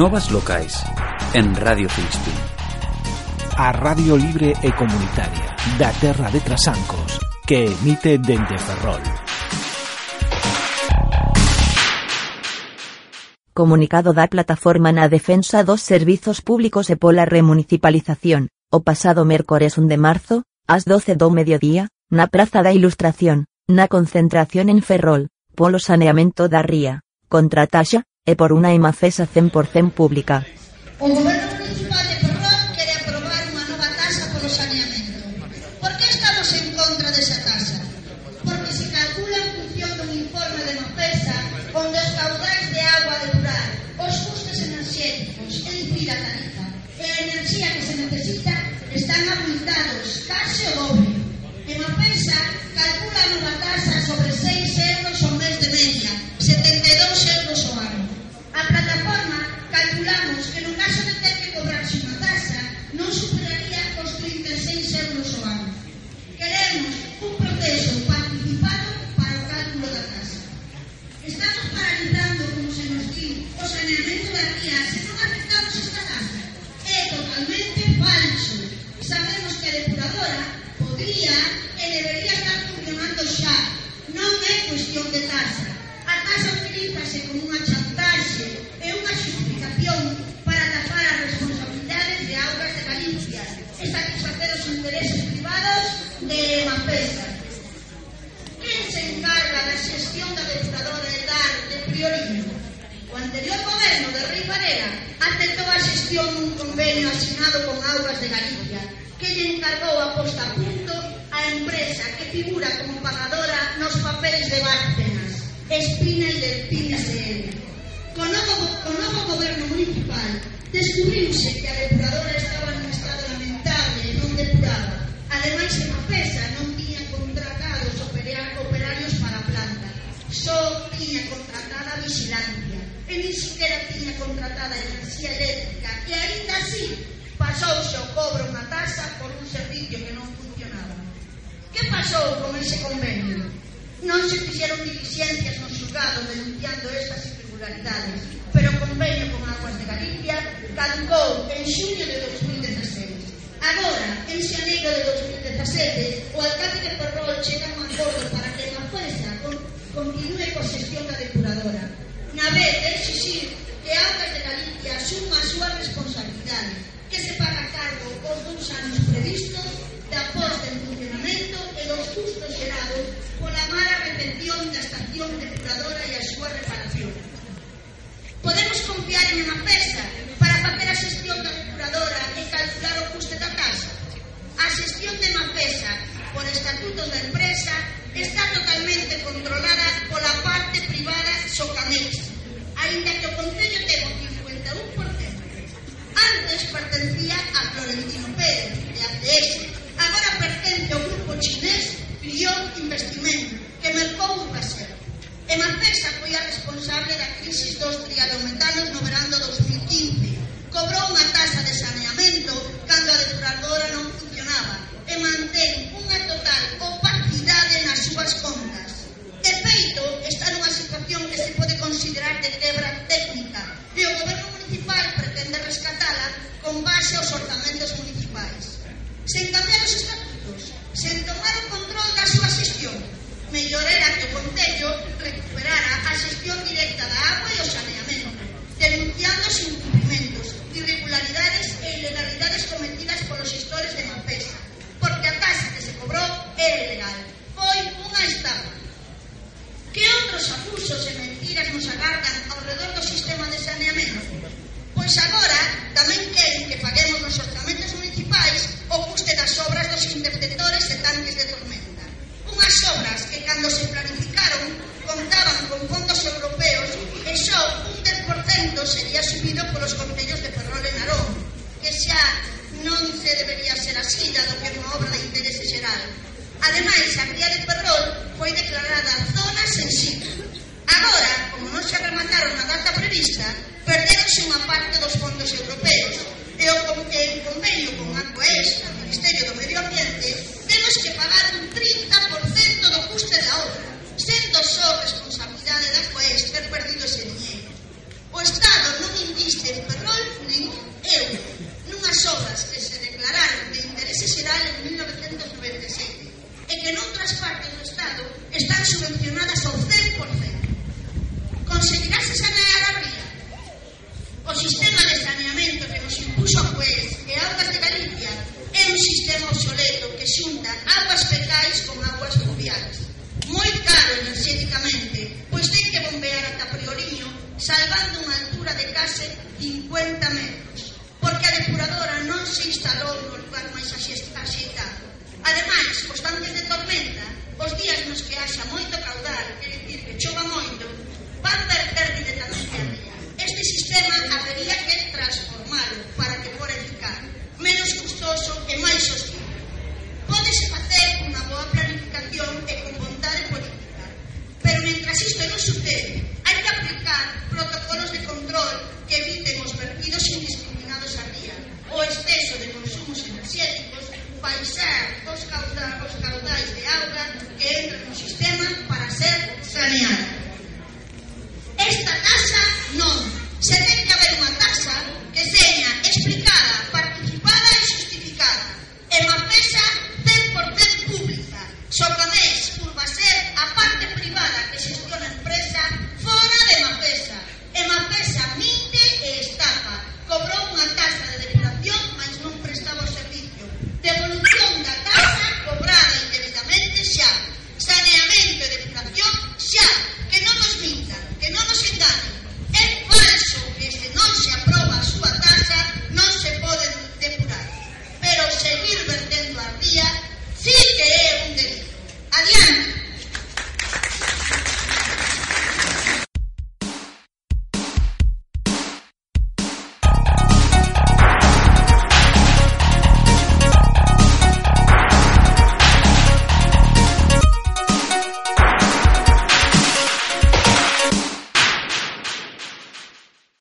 Novas locais en Radio Filispín. A Radio Libre e Comunitaria da Terra de Trasancos que emite dende Ferrol. Comunicado da plataforma na defensa dos servizos públicos e pola remunicipalización, o pasado mércores 1 de marzo, ás 12 do mediodía, na Praza da Ilustración, na concentración en Ferrol, polo saneamento da ría, contra taxa, e por unha emafesa 100% pública. O goberno municipal de Ferrol quere aprobar unha nova taxa polo saneamento. Por que estamos en contra desa taxa? Porque se calcula en función dun informe de Mapesa onde os caudais de agua depurar, os custos enerxéticos, é dicir, a tarifa, e a enerxía que se necesita están abultados, case o séculos humanos. Queremos un proceso participado para o cálculo da casa. Estamos paralizando, como se nos di, o saneamento da ría concesión dun convenio asinado con Augas de Galicia que lle encargou a posta a punto a empresa que figura como pagadora nos papeles de Bárcenas, Espinel del PIN SL. Con novo, con novo goberno municipal descubriuse que a depuradora dixo que era tiña contratada a enerxía eléctrica e aínda así pasouse o cobro unha taxa por un servicio que non funcionaba. Que pasou con ese convenio? Non se fixeron diligencias no xulgado denunciando estas irregularidades, pero o convenio con Aguas de Galicia caducou en xuño de 2016. Agora, en xaneiro de 2017, o alcalde de Ferrol chega a un acordo para que a con continúe co xestión da deputación exixir que Álvarez de Galicia asuma a súa responsabilidade que se paga cargo os dous anos previstos da posta en funcionamento e dos custos xerados pola mala retención da estación depuradora e a súa reparación. Podemos confiar en unha festa para facer a xestión da depuradora e calcular o custe da casa. A xestión de Mapesa por estatutos da empresa está totalmente controlada pola parte privada Socamex, ainda que o Concello ten o 51%. Antes pertencía a Florentino Pérez e ACS. Agora pertence ao Grupo Chico se encarga os concellos de Ferrol e Narón, que xa non se debería ser así, dado que é unha obra de interese xeral. Ademais, a cría de Ferrol foi declarada zona sensible. Agora, como non se remataron a data prevista, perderonse unha parte dos fondos europeos, e o convenio con ACOES, o Ministerio do Medio Ambiente, temos que pagar un tri antes de tormenta, os días nos que haxa moi